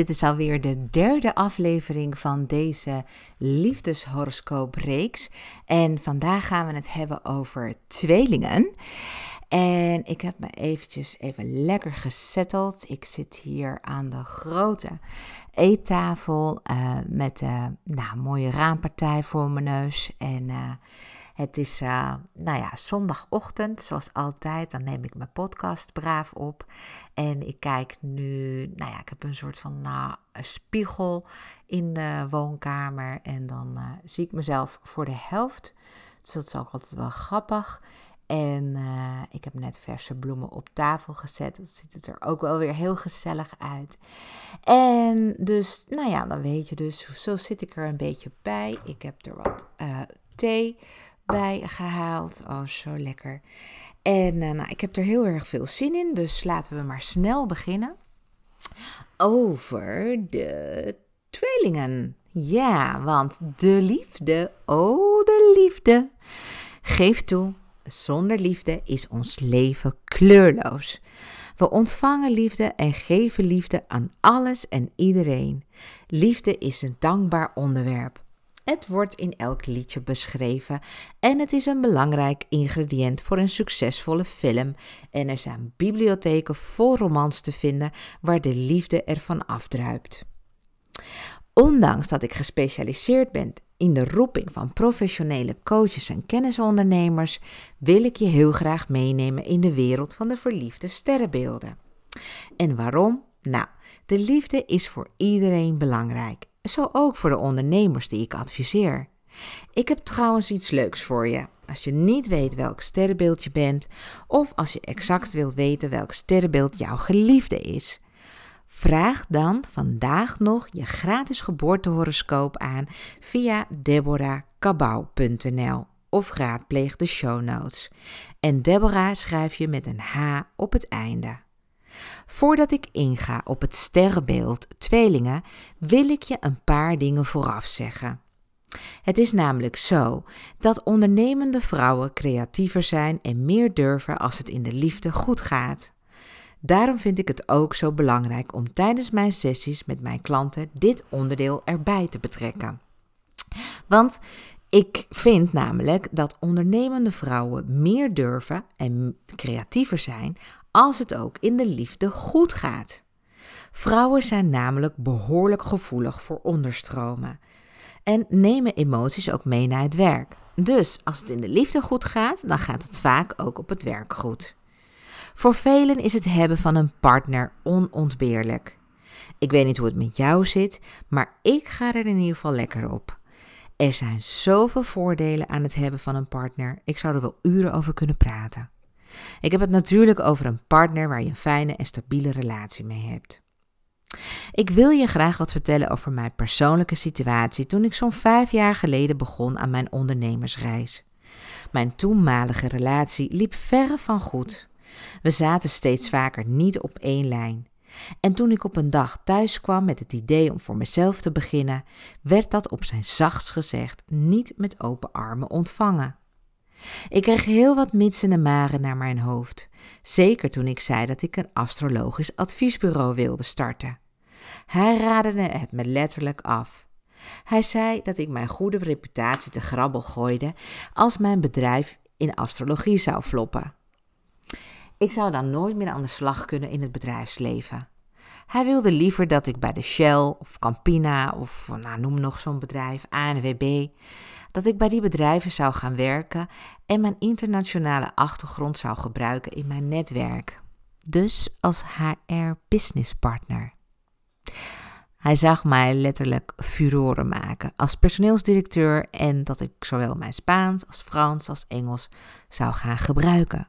dit is alweer de derde aflevering van deze liefdeshoroscoopreeks. En vandaag gaan we het hebben over tweelingen. En ik heb me eventjes even lekker gesetteld. Ik zit hier aan de grote eettafel uh, met een nou, mooie raampartij voor mijn neus. En uh, het is, uh, nou ja, zondagochtend, zoals altijd. Dan neem ik mijn podcast braaf op. En ik kijk nu, nou ja, ik heb een soort van nou, spiegel in de woonkamer. En dan uh, zie ik mezelf voor de helft. Dus dat is ook altijd wel grappig. En uh, ik heb net verse bloemen op tafel gezet. Dan ziet het er ook wel weer heel gezellig uit. En dus, nou ja, dan weet je dus, zo zit ik er een beetje bij. Ik heb er wat thee bij gehaald. Oh, zo lekker. En uh, nou, ik heb er heel erg veel zin in. Dus laten we maar snel beginnen. Over de tweelingen. Ja, want de liefde, oh de liefde. Geef toe, zonder liefde is ons leven kleurloos. We ontvangen liefde en geven liefde aan alles en iedereen. Liefde is een dankbaar onderwerp. Het wordt in elk liedje beschreven en het is een belangrijk ingrediënt voor een succesvolle film. En er zijn bibliotheken vol romans te vinden waar de liefde ervan afdruipt. Ondanks dat ik gespecialiseerd ben in de roeping van professionele coaches en kennisondernemers, wil ik je heel graag meenemen in de wereld van de verliefde sterrenbeelden. En waarom? Nou, de liefde is voor iedereen belangrijk. Zo ook voor de ondernemers die ik adviseer. Ik heb trouwens iets leuks voor je. Als je niet weet welk sterrenbeeld je bent, of als je exact wilt weten welk sterrenbeeld jouw geliefde is, vraag dan vandaag nog je gratis geboortehoroscoop aan via deborahkabau.nl of raadpleeg de show notes. En Deborah schrijf je met een H op het einde. Voordat ik inga op het sterrenbeeld tweelingen, wil ik je een paar dingen vooraf zeggen. Het is namelijk zo dat ondernemende vrouwen creatiever zijn en meer durven als het in de liefde goed gaat. Daarom vind ik het ook zo belangrijk om tijdens mijn sessies met mijn klanten dit onderdeel erbij te betrekken. Want ik vind namelijk dat ondernemende vrouwen meer durven en creatiever zijn als het ook in de liefde goed gaat. Vrouwen zijn namelijk behoorlijk gevoelig voor onderstromen en nemen emoties ook mee naar het werk. Dus als het in de liefde goed gaat, dan gaat het vaak ook op het werk goed. Voor velen is het hebben van een partner onontbeerlijk. Ik weet niet hoe het met jou zit, maar ik ga er in ieder geval lekker op. Er zijn zoveel voordelen aan het hebben van een partner. Ik zou er wel uren over kunnen praten. Ik heb het natuurlijk over een partner waar je een fijne en stabiele relatie mee hebt. Ik wil je graag wat vertellen over mijn persoonlijke situatie toen ik zo'n vijf jaar geleden begon aan mijn ondernemersreis. Mijn toenmalige relatie liep verre van goed. We zaten steeds vaker niet op één lijn. En toen ik op een dag thuis kwam met het idee om voor mezelf te beginnen, werd dat op zijn zachtst gezegd niet met open armen ontvangen. Ik kreeg heel wat mitsen en maren naar mijn hoofd, zeker toen ik zei dat ik een astrologisch adviesbureau wilde starten. Hij raadde het me letterlijk af. Hij zei dat ik mijn goede reputatie te grabbel gooide als mijn bedrijf in astrologie zou floppen. Ik zou dan nooit meer aan de slag kunnen in het bedrijfsleven. Hij wilde liever dat ik bij de Shell of Campina of nou, noem nog zo'n bedrijf, ANWB, dat ik bij die bedrijven zou gaan werken en mijn internationale achtergrond zou gebruiken in mijn netwerk. Dus als HR business partner. Hij zag mij letterlijk furoren maken als personeelsdirecteur en dat ik zowel mijn Spaans als Frans als Engels zou gaan gebruiken.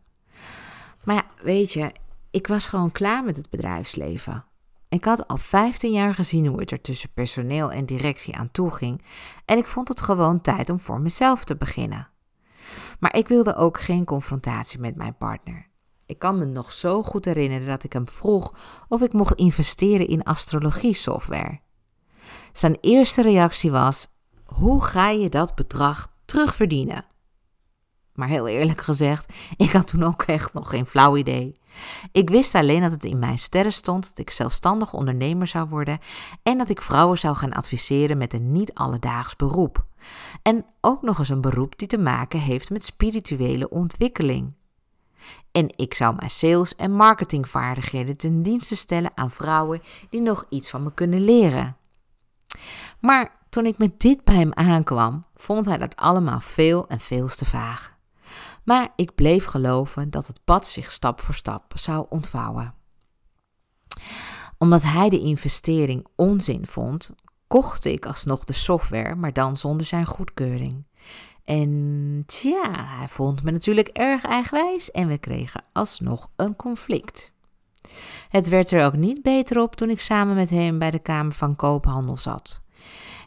Maar ja, weet je, ik was gewoon klaar met het bedrijfsleven. Ik had al 15 jaar gezien hoe het er tussen personeel en directie aan toe ging en ik vond het gewoon tijd om voor mezelf te beginnen. Maar ik wilde ook geen confrontatie met mijn partner. Ik kan me nog zo goed herinneren dat ik hem vroeg of ik mocht investeren in astrologie-software. Zijn eerste reactie was: Hoe ga je dat bedrag terugverdienen? Maar heel eerlijk gezegd, ik had toen ook echt nog geen flauw idee. Ik wist alleen dat het in mijn sterren stond dat ik zelfstandig ondernemer zou worden en dat ik vrouwen zou gaan adviseren met een niet alledaags beroep. En ook nog eens een beroep die te maken heeft met spirituele ontwikkeling. En ik zou mijn sales- en marketingvaardigheden ten dienste stellen aan vrouwen die nog iets van me kunnen leren. Maar toen ik met dit bij hem aankwam, vond hij dat allemaal veel en veel te vaag. Maar ik bleef geloven dat het pad zich stap voor stap zou ontvouwen. Omdat hij de investering onzin vond, kocht ik alsnog de software, maar dan zonder zijn goedkeuring. En tja, hij vond me natuurlijk erg eigenwijs en we kregen alsnog een conflict. Het werd er ook niet beter op toen ik samen met hem bij de Kamer van Koophandel zat.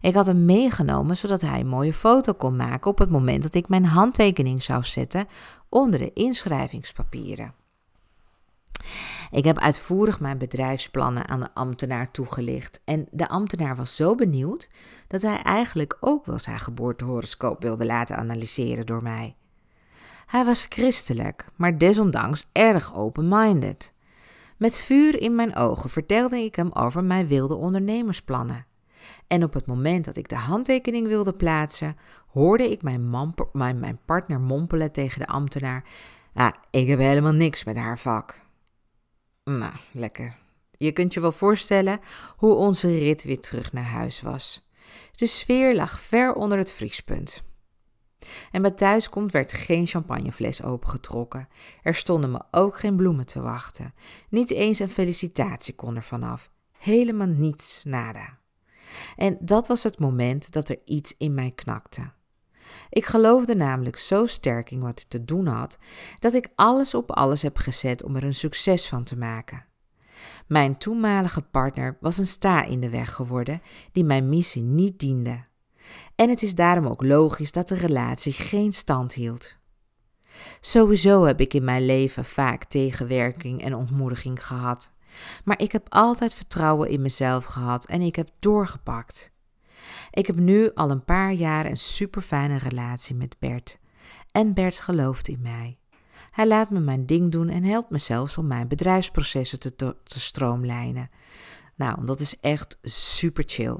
Ik had hem meegenomen zodat hij een mooie foto kon maken op het moment dat ik mijn handtekening zou zetten onder de inschrijvingspapieren. Ik heb uitvoerig mijn bedrijfsplannen aan de ambtenaar toegelicht en de ambtenaar was zo benieuwd dat hij eigenlijk ook wel zijn geboortehoroscoop wilde laten analyseren door mij. Hij was christelijk, maar desondanks erg open-minded. Met vuur in mijn ogen vertelde ik hem over mijn wilde ondernemersplannen. En op het moment dat ik de handtekening wilde plaatsen, hoorde ik mijn, mijn, mijn partner mompelen tegen de ambtenaar: Ah, ik heb helemaal niks met haar vak. Nou, lekker. Je kunt je wel voorstellen hoe onze rit weer terug naar huis was. De sfeer lag ver onder het vriespunt. En bij thuiskomt werd geen champagnefles opengetrokken. Er stonden me ook geen bloemen te wachten. Niet eens een felicitatie kon er vanaf. Helemaal niets, nada. En dat was het moment dat er iets in mij knakte. Ik geloofde namelijk zo sterk in wat ik te doen had, dat ik alles op alles heb gezet om er een succes van te maken. Mijn toenmalige partner was een sta in de weg geworden die mijn missie niet diende. En het is daarom ook logisch dat de relatie geen stand hield. Sowieso heb ik in mijn leven vaak tegenwerking en ontmoediging gehad. Maar ik heb altijd vertrouwen in mezelf gehad en ik heb doorgepakt. Ik heb nu al een paar jaar een super fijne relatie met Bert. En Bert gelooft in mij. Hij laat me mijn ding doen en helpt me zelfs om mijn bedrijfsprocessen te, te, stroomlijnen. Nou, dat is echt super chill.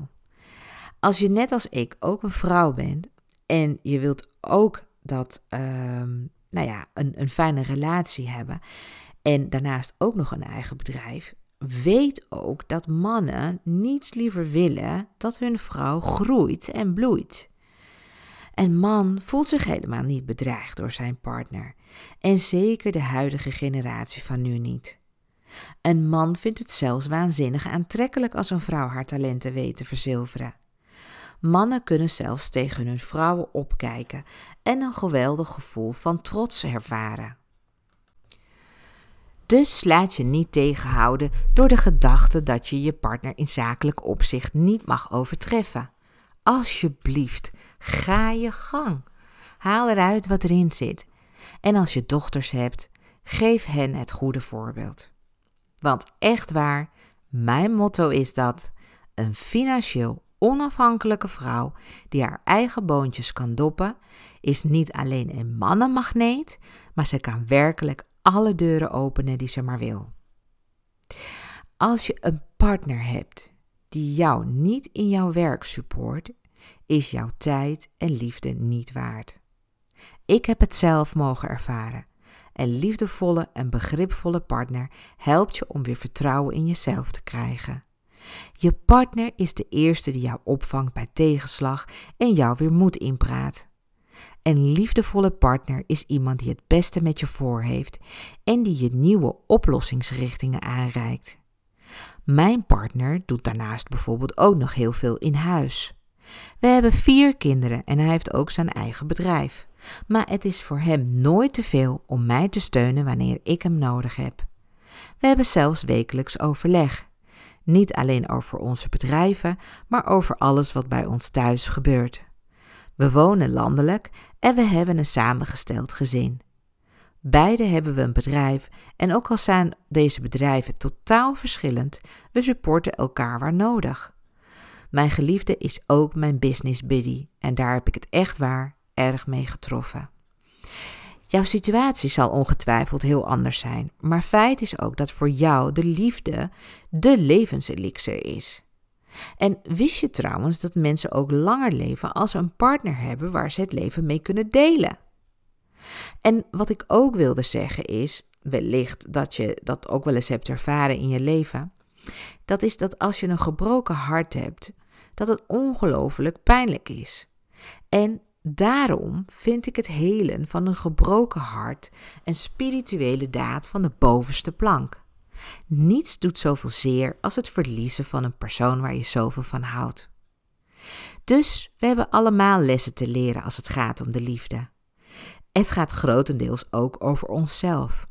Als je net als ik ook een vrouw bent en je wilt ook dat, ehm, nou ja, een, een fijne relatie hebben en daarnaast ook nog een eigen bedrijf, weet ook dat mannen niets liever willen dat hun vrouw groeit en bloeit. Een man voelt zich helemaal niet bedreigd door zijn partner, en zeker de huidige generatie van nu niet. Een man vindt het zelfs waanzinnig aantrekkelijk als een vrouw haar talenten weet te verzilveren. Mannen kunnen zelfs tegen hun vrouwen opkijken en een geweldig gevoel van trots ervaren. Dus laat je niet tegenhouden door de gedachte dat je je partner in zakelijk opzicht niet mag overtreffen. Alsjeblieft, ga je gang. Haal eruit wat erin zit. En als je dochters hebt, geef hen het goede voorbeeld. Want echt waar, mijn motto is dat een financieel onafhankelijke vrouw die haar eigen boontjes kan doppen, is niet alleen een mannenmagneet, maar ze kan werkelijk alle deuren openen die ze maar wil. Als je een partner hebt die jou niet in jouw werk support, is jouw tijd en liefde niet waard. Ik heb het zelf mogen ervaren. Een liefdevolle en begripvolle partner helpt je om weer vertrouwen in jezelf te krijgen. Je partner is de eerste die jou opvangt bij tegenslag en jou weer moed inpraat. Een liefdevolle partner is iemand die het beste met je voor heeft en die je nieuwe oplossingsrichtingen aanreikt. Mijn partner doet daarnaast bijvoorbeeld ook nog heel veel in huis. We hebben vier kinderen en hij heeft ook zijn eigen bedrijf. Maar het is voor hem nooit te veel om mij te steunen wanneer ik hem nodig heb. We hebben zelfs wekelijks overleg. Niet alleen over onze bedrijven, maar over alles wat bij ons thuis gebeurt. We wonen landelijk en we hebben een samengesteld gezin. Beide hebben we een bedrijf en ook al zijn deze bedrijven totaal verschillend, we supporten elkaar waar nodig. Mijn geliefde is ook mijn business buddy en daar heb ik het echt waar erg mee getroffen. Jouw situatie zal ongetwijfeld heel anders zijn, maar feit is ook dat voor jou de liefde de levenselixer is. En wist je trouwens dat mensen ook langer leven als ze een partner hebben waar ze het leven mee kunnen delen? En wat ik ook wilde zeggen is, wellicht dat je dat ook wel eens hebt ervaren in je leven, dat is dat als je een gebroken hart hebt, dat het ongelooflijk pijnlijk is. En daarom vind ik het helen van een gebroken hart een spirituele daad van de bovenste plank. Niets doet zoveel zeer als het verliezen van een persoon waar je zoveel van houdt. Dus we hebben allemaal lessen te leren als het gaat om de liefde. Het gaat grotendeels ook over onszelf.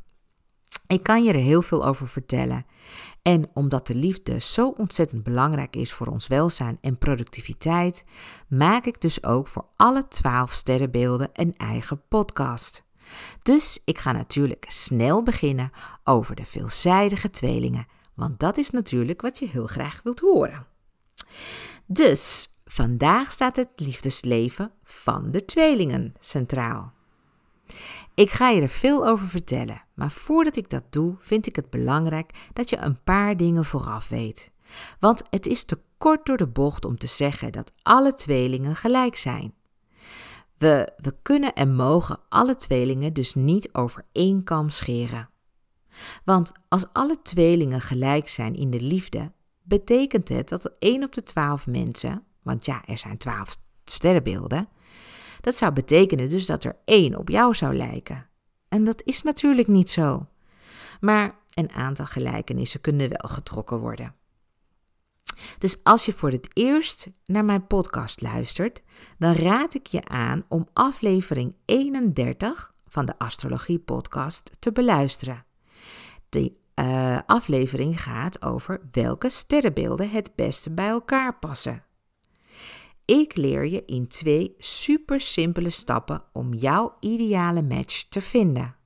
Ik kan je er heel veel over vertellen. En omdat de liefde zo ontzettend belangrijk is voor ons welzijn en productiviteit, maak ik dus ook voor alle 12 sterrenbeelden een eigen podcast. Dus ik ga natuurlijk snel beginnen over de veelzijdige tweelingen, want dat is natuurlijk wat je heel graag wilt horen. Dus vandaag staat het liefdesleven van de tweelingen centraal. Ik ga je er veel over vertellen, maar voordat ik dat doe, vind ik het belangrijk dat je een paar dingen vooraf weet. Want het is te kort door de bocht om te zeggen dat alle tweelingen gelijk zijn. We, kunnen en mogen alle tweelingen dus niet over één kam scheren. Want als alle tweelingen gelijk zijn in de liefde, betekent het dat 1 op de 12 mensen, want ja, er zijn 12 sterrenbeelden, dat zou betekenen dus dat er één op jou zou lijken. En dat is natuurlijk niet zo. Maar een aantal gelijkenissen kunnen wel getrokken worden. Dus als je voor het eerst naar mijn podcast luistert, dan raad ik je aan om aflevering 31 van de Astrologie Podcast te beluisteren. De uh, aflevering gaat over welke sterrenbeelden het beste bij elkaar passen. Ik leer je in twee super simpele stappen om jouw ideale match te vinden.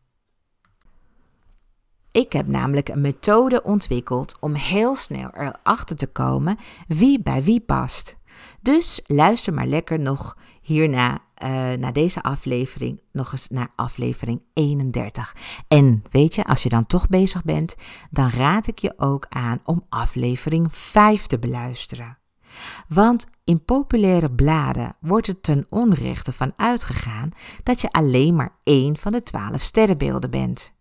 Ik heb namelijk een methode ontwikkeld om heel snel erachter te komen wie bij wie past. Dus luister maar lekker nog hierna, uh, naar deze aflevering, nog eens naar aflevering 31. En weet je, als je dan toch bezig bent, dan raad ik je ook aan om aflevering 5 te beluisteren. Want in populaire bladen wordt er ten onrechte van uitgegaan dat je alleen maar één van de twaalf sterrenbeelden bent.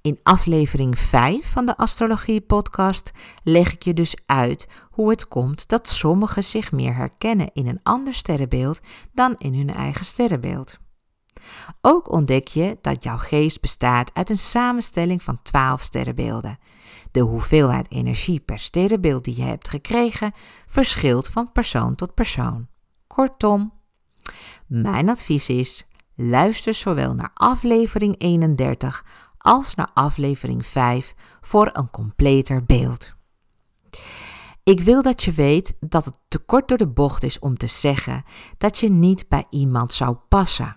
In aflevering 5 van de Astrologie Podcast leg ik je dus uit hoe het komt dat sommigen zich meer herkennen in een ander sterrenbeeld dan in hun eigen sterrenbeeld. Ook ontdek je dat jouw geest bestaat uit een samenstelling van 12 sterrenbeelden. De hoeveelheid energie per sterrenbeeld die je hebt gekregen verschilt van persoon tot persoon. Kortom, mijn advies is: luister zowel naar aflevering 31 als naar aflevering 5 voor een completer beeld. Ik wil dat je weet dat het te kort door de bocht is om te zeggen dat je niet bij iemand zou passen.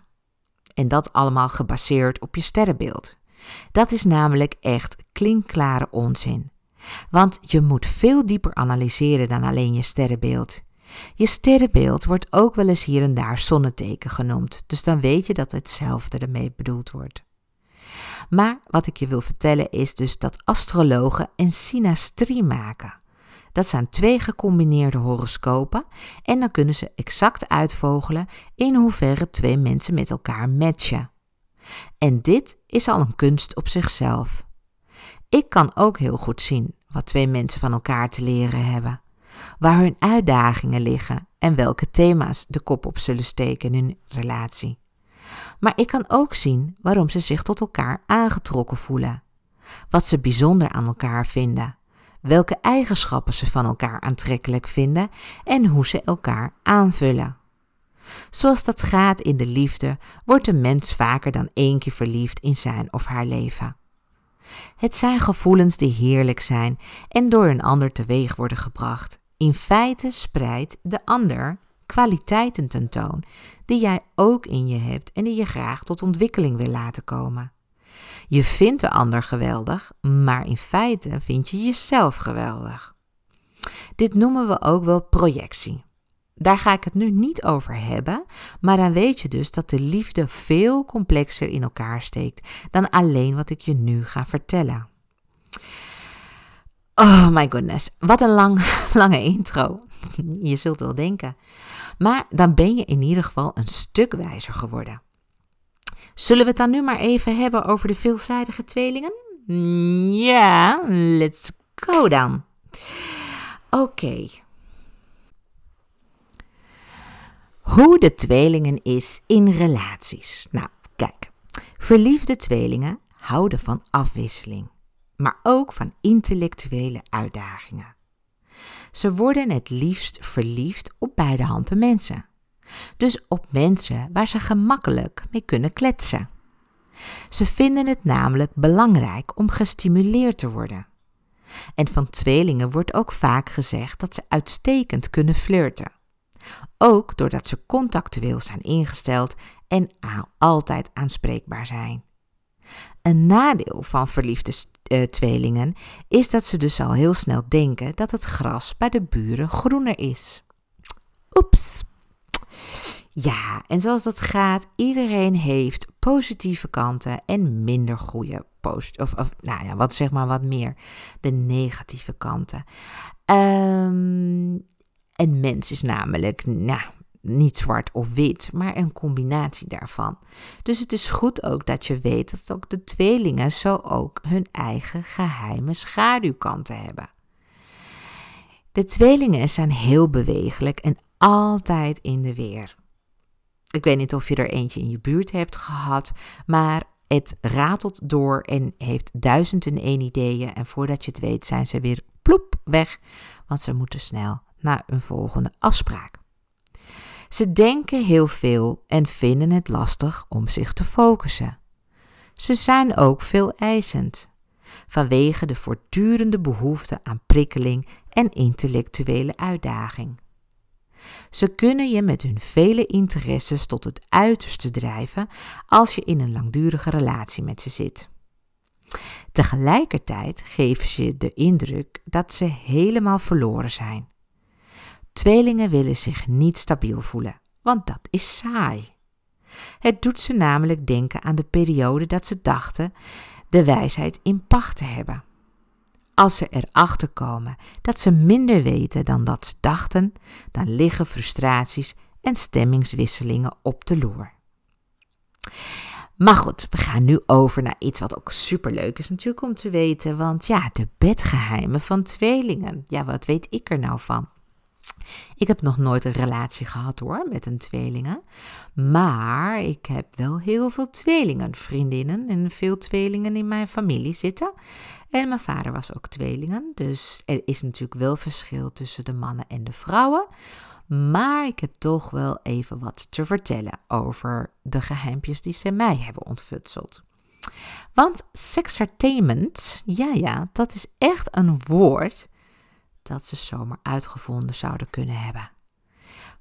En dat allemaal gebaseerd op je sterrenbeeld. Dat is namelijk echt klinkklare onzin. Want je moet veel dieper analyseren dan alleen je sterrenbeeld. Je sterrenbeeld wordt ook wel eens hier en daar zonneteken genoemd, dus dan weet je dat hetzelfde ermee bedoeld wordt. Maar wat ik je wil vertellen is dus dat astrologen een synastrie maken. Dat zijn twee gecombineerde horoscopen en dan kunnen ze exact uitvogelen in hoeverre twee mensen met elkaar matchen. En dit is al een kunst op zichzelf. Ik kan ook heel goed zien wat twee mensen van elkaar te leren hebben, waar hun uitdagingen liggen en welke thema's de kop op zullen steken in hun relatie. Maar ik kan ook zien waarom ze zich tot elkaar aangetrokken voelen, wat ze bijzonder aan elkaar vinden, welke eigenschappen ze van elkaar aantrekkelijk vinden en hoe ze elkaar aanvullen. Zoals dat gaat in de liefde, wordt een mens vaker dan één keer verliefd in zijn of haar leven. Het zijn gevoelens die heerlijk zijn en door een ander teweeg worden gebracht. In feite spreidt de ander kwaliteiten tentoon die jij ook in je hebt en die je graag tot ontwikkeling wil laten komen. Je vindt de ander geweldig, maar in feite vind je jezelf geweldig. Dit noemen we ook wel projectie. Daar ga ik het nu niet over hebben, maar dan weet je dus dat de liefde veel complexer in elkaar steekt dan alleen wat ik je nu ga vertellen. Oh my goodness, wat een lang, lange intro. Je zult wel denken. Maar dan ben je in ieder geval een stuk wijzer geworden. Zullen we het dan nu maar even hebben over de veelzijdige tweelingen? Ja, let's go dan. Oké. Hoe de tweelingen is in relaties. Nou, kijk. Verliefde tweelingen houden van afwisseling, maar ook van intellectuele uitdagingen. Ze worden het liefst verliefd op beide handen mensen. Dus op mensen waar ze gemakkelijk mee kunnen kletsen. Ze vinden het namelijk belangrijk om gestimuleerd te worden. En van tweelingen wordt ook vaak gezegd dat ze uitstekend kunnen flirten. Ook doordat ze contactueel zijn ingesteld en altijd aanspreekbaar zijn. Een nadeel van verliefde uh, tweelingen is dat ze dus al heel snel denken dat het gras bij de buren groener is. Oeps. Ja, en zoals dat gaat, iedereen heeft positieve kanten en minder goede post of, of nou ja, wat zeg maar wat meer de negatieve kanten. Um, een mens is namelijk, nou, niet zwart of wit, maar een combinatie daarvan. Dus het is goed ook dat je weet dat ook de tweelingen zo ook hun eigen geheime schaduwkanten hebben. De tweelingen zijn heel bewegelijk en altijd in de weer. Ik weet niet of je er eentje in je buurt hebt gehad, maar het ratelt door en heeft duizend en één ideeën. En voordat je het weet zijn ze weer ploep weg, want ze moeten snel naar een volgende afspraak. Ze denken heel veel en vinden het lastig om zich te focussen. Ze zijn ook veel eisend, vanwege de voortdurende behoefte aan prikkeling en intellectuele uitdaging. Ze kunnen je met hun vele interesses tot het uiterste drijven als je in een langdurige relatie met ze zit. Tegelijkertijd geven ze de indruk dat ze helemaal verloren zijn Tweelingen willen zich niet stabiel voelen, want dat is saai. Het doet ze namelijk denken aan de periode dat ze dachten de wijsheid in pacht te hebben. Als ze erachter komen dat ze minder weten dan dat ze dachten, dan liggen frustraties en stemmingswisselingen op de loer. Maar goed, we gaan nu over naar iets wat ook superleuk is natuurlijk om te weten. Want ja, de bedgeheimen van tweelingen. Ja, wat weet ik er nou van? Ik heb nog nooit een relatie gehad hoor, met een tweelingen. Maar ik heb wel heel veel tweelingen, vriendinnen en veel tweelingen in mijn familie zitten. En mijn vader was ook tweelingen, dus er is natuurlijk wel verschil tussen de mannen en de vrouwen. Maar ik heb toch wel even wat te vertellen over de geheimpjes die ze mij hebben ontfutseld. Want sexertainment, ja ja, dat is echt een woord dat ze zomaar uitgevonden zouden kunnen hebben.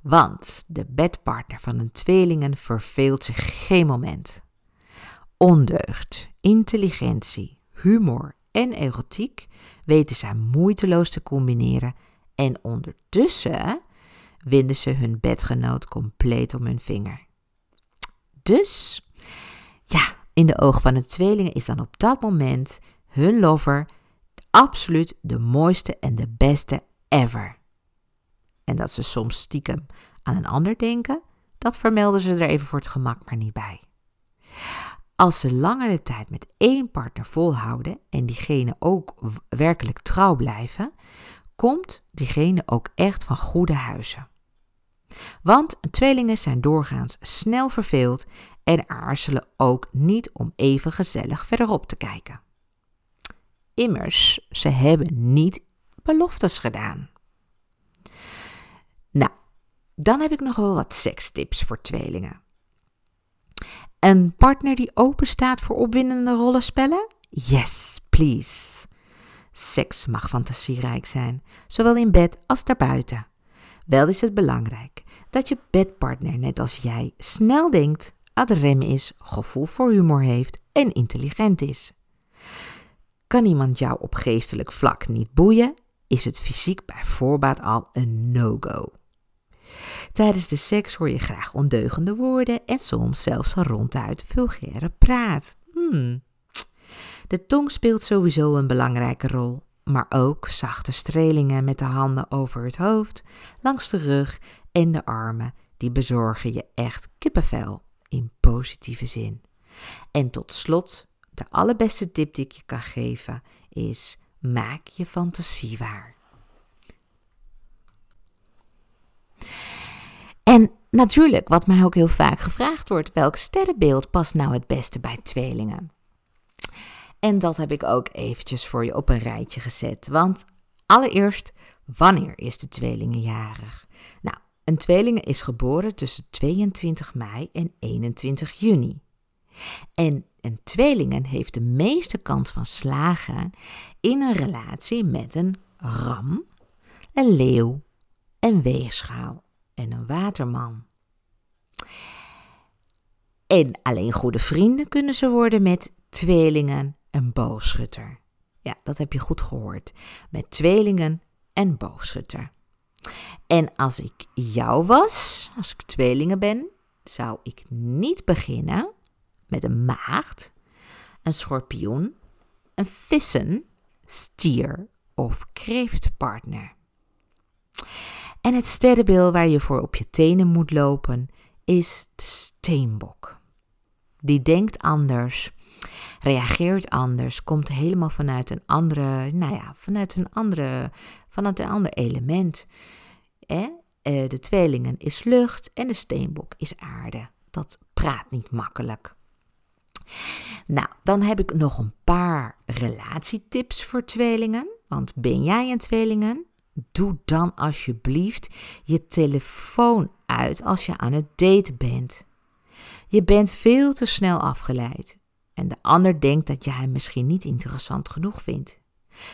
Want de bedpartner van een tweelingen verveelt zich geen moment. Ondeugd, intelligentie, humor en erotiek weten zij moeiteloos te combineren en ondertussen winden ze hun bedgenoot compleet om hun vinger. Dus, ja, in de ogen van de tweelingen is dan op dat moment hun lover absoluut de mooiste en de beste ever. En dat ze soms stiekem aan een ander denken, dat vermelden ze er even voor het gemak maar niet bij. Als ze langere tijd met één partner volhouden en diegene ook werkelijk trouw blijven, komt diegene ook echt van goede huizen. Want tweelingen zijn doorgaans snel verveeld en aarzelen ook niet om even gezellig verderop te kijken. Immers, ze hebben niet beloftes gedaan. Nou, dan heb ik nog wel wat sekstips voor tweelingen. Een partner die open staat voor opwindende rollenspellen? Yes, please. Seks mag fantasierijk zijn, zowel in bed als daarbuiten. Wel is het belangrijk dat je bedpartner, net als jij, snel denkt, ad rem is, gevoel voor humor heeft en intelligent is. Kan iemand jou op geestelijk vlak niet boeien, is het fysiek bij voorbaat al een no-go. Tijdens de seks hoor je graag ondeugende woorden en soms zelfs ronduit vulgaire praat. Hmm. De tong speelt sowieso een belangrijke rol, maar ook zachte strelingen met de handen over het hoofd, langs de rug en de armen, die bezorgen je echt kippenvel in positieve zin. En tot slot, de allerbeste tip die ik je kan geven is: maak je fantasie waar. En natuurlijk, wat mij ook heel vaak gevraagd wordt, welk sterrenbeeld past nou het beste bij tweelingen? En dat heb ik ook eventjes voor je op een rijtje gezet. Want allereerst, wanneer is de tweelingenjarig? Nou, een tweeling is geboren tussen 22 mei en 21 juni. En een tweelingen heeft de meeste kans van slagen in een relatie met een ram, een leeuw, een weegschaal en een waterman. En alleen goede vrienden kunnen ze worden met tweelingen en boogschutter. Ja, dat heb je goed gehoord. Met tweelingen en boogschutter. En als ik jou was, als ik tweelingen ben, zou ik niet beginnen met een maagd, een schorpioen, een vissen, stier of kreeftpartner. En het sterrenbeeld waar je voor op je tenen moet lopen is de steenbok. Die denkt anders, reageert anders, komt helemaal vanuit een andere, nou ja, vanuit een andere, vanuit een ander element. Eh? De tweelingen is lucht en de steenbok is aarde. Dat praat niet makkelijk. Nou, dan heb ik nog een paar relatietips voor tweelingen. Want ben jij een tweelingen? Doe dan alsjeblieft je telefoon uit als je aan het daten bent. Je bent veel te snel afgeleid en de ander denkt dat je hem misschien niet interessant genoeg vindt.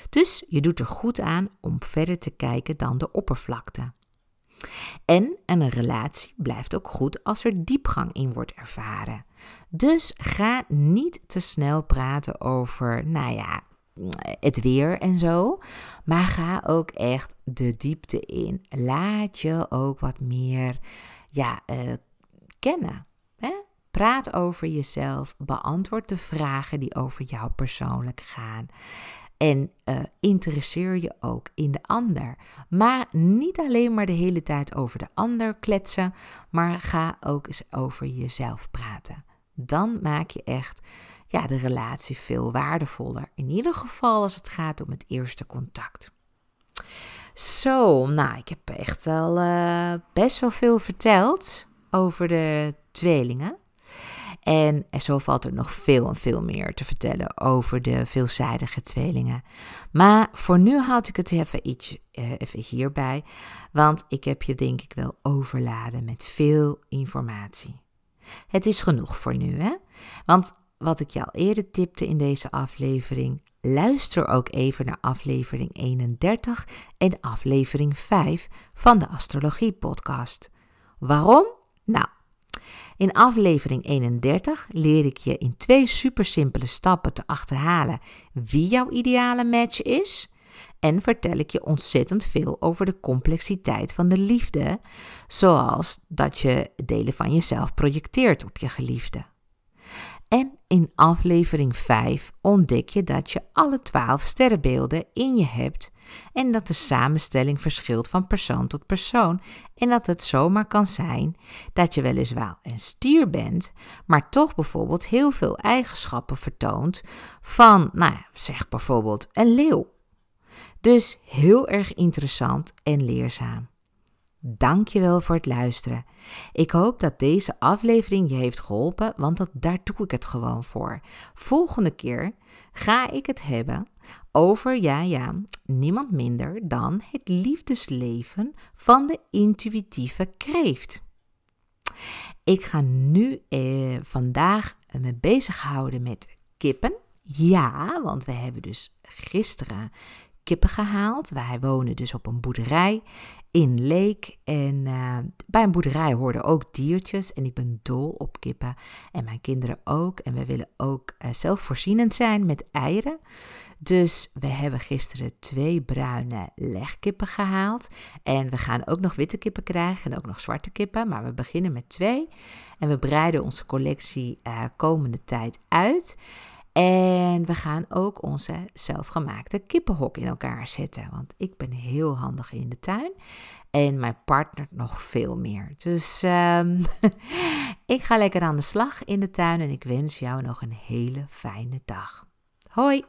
Dus je doet er goed aan om verder te kijken dan de oppervlakte. En een relatie blijft ook goed als er diepgang in wordt ervaren. Dus ga niet te snel praten over, nou ja, het weer en zo. Maar ga ook echt de diepte in. Laat je ook wat meer ja, uh, kennen. Hè? Praat over jezelf. Beantwoord de vragen die over jou persoonlijk gaan. En uh, interesseer je ook in de ander. Maar niet alleen maar de hele tijd over de ander kletsen, maar ga ook eens over jezelf praten. Dan maak je echt ja, de relatie veel waardevoller. In ieder geval als het gaat om het eerste contact. Zo, nou, ik heb echt al uh, best wel veel verteld over de tweelingen. En zo valt er nog veel en veel meer te vertellen over de veelzijdige tweelingen. Maar voor nu houd ik het even, iets, uh, even hierbij, want ik heb je denk ik wel overladen met veel informatie. Het is genoeg voor nu, hè? Want wat ik je al eerder tipte in deze aflevering, luister ook even naar aflevering 31 en aflevering 5 van de Astrologie Podcast. Waarom? Nou, in aflevering 31 leer ik je in twee super simpele stappen te achterhalen wie jouw ideale match is. En vertel ik je ontzettend veel over de complexiteit van de liefde, zoals dat je delen van jezelf projecteert op je geliefde. En in aflevering 5 ontdek je dat je alle 12 sterrenbeelden in je hebt en dat de samenstelling verschilt van persoon tot persoon en dat het zomaar kan zijn dat je weliswaar een stier bent, maar toch bijvoorbeeld heel veel eigenschappen vertoont van, nou ja, zeg bijvoorbeeld een leeuw. Dus heel erg interessant en leerzaam. Dankjewel voor het luisteren. Ik hoop dat deze aflevering je heeft geholpen, want dat, daar doe ik het gewoon voor. Volgende keer ga ik het hebben over, ja ja, niemand minder dan het liefdesleven van de intuïtieve kreeft. Ik ga nu eh, vandaag me bezighouden met kippen. Ja, want we hebben dus gisteren kippen gehaald. Wij wonen dus op een boerderij in Leek. En uh, bij een boerderij hoorden ook diertjes. En ik ben dol op kippen. En mijn kinderen ook. En we willen ook uh, zelfvoorzienend zijn met eieren. Dus we hebben gisteren twee bruine legkippen gehaald. En we gaan ook nog witte kippen krijgen en ook nog zwarte kippen. Maar we beginnen met twee. En we breiden onze collectie uh, komende tijd uit. En we gaan ook onze zelfgemaakte kippenhok in elkaar zetten. Want ik ben heel handig in de tuin. En mijn partner nog veel meer. Dus ehm, ik ga lekker aan de slag in de tuin. En ik wens jou nog een hele fijne dag. Hoi!